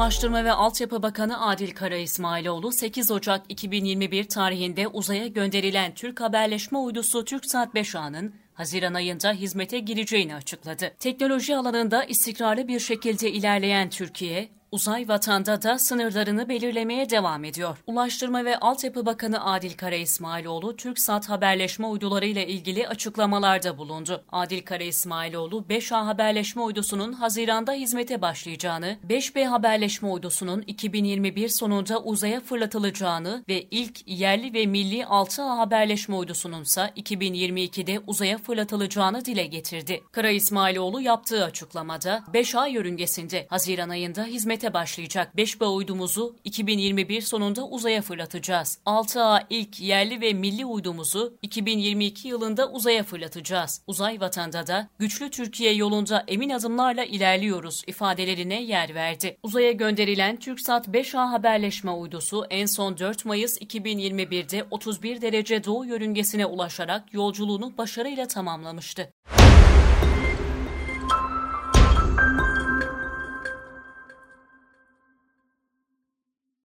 Ulaştırma ve Altyapı Bakanı Adil Kara İsmailoğlu 8 Ocak 2021 tarihinde uzaya gönderilen Türk haberleşme uydusu TürkSat 5A'nın Haziran ayında hizmete gireceğini açıkladı. Teknoloji alanında istikrarlı bir şekilde ilerleyen Türkiye, uzay vatanda da sınırlarını belirlemeye devam ediyor. Ulaştırma ve Altyapı Bakanı Adil Kara İsmailoğlu, TürkSat haberleşme uyduları ile ilgili açıklamalarda bulundu. Adil Kara İsmailoğlu, 5A haberleşme uydusunun Haziran'da hizmete başlayacağını, 5B haberleşme uydusunun 2021 sonunda uzaya fırlatılacağını ve ilk yerli ve milli 6A haberleşme uydusunun ise 2022'de uzaya fırlatılacağını dile getirdi. Kara İsmailoğlu yaptığı açıklamada, 5A yörüngesinde Haziran ayında hizmet faaliyete başlayacak 5B uydumuzu 2021 sonunda uzaya fırlatacağız. 6A ilk yerli ve milli uydumuzu 2022 yılında uzaya fırlatacağız. Uzay vatanda da güçlü Türkiye yolunda emin adımlarla ilerliyoruz ifadelerine yer verdi. Uzaya gönderilen TürkSat 5A haberleşme uydusu en son 4 Mayıs 2021'de 31 derece doğu yörüngesine ulaşarak yolculuğunu başarıyla tamamlamıştı.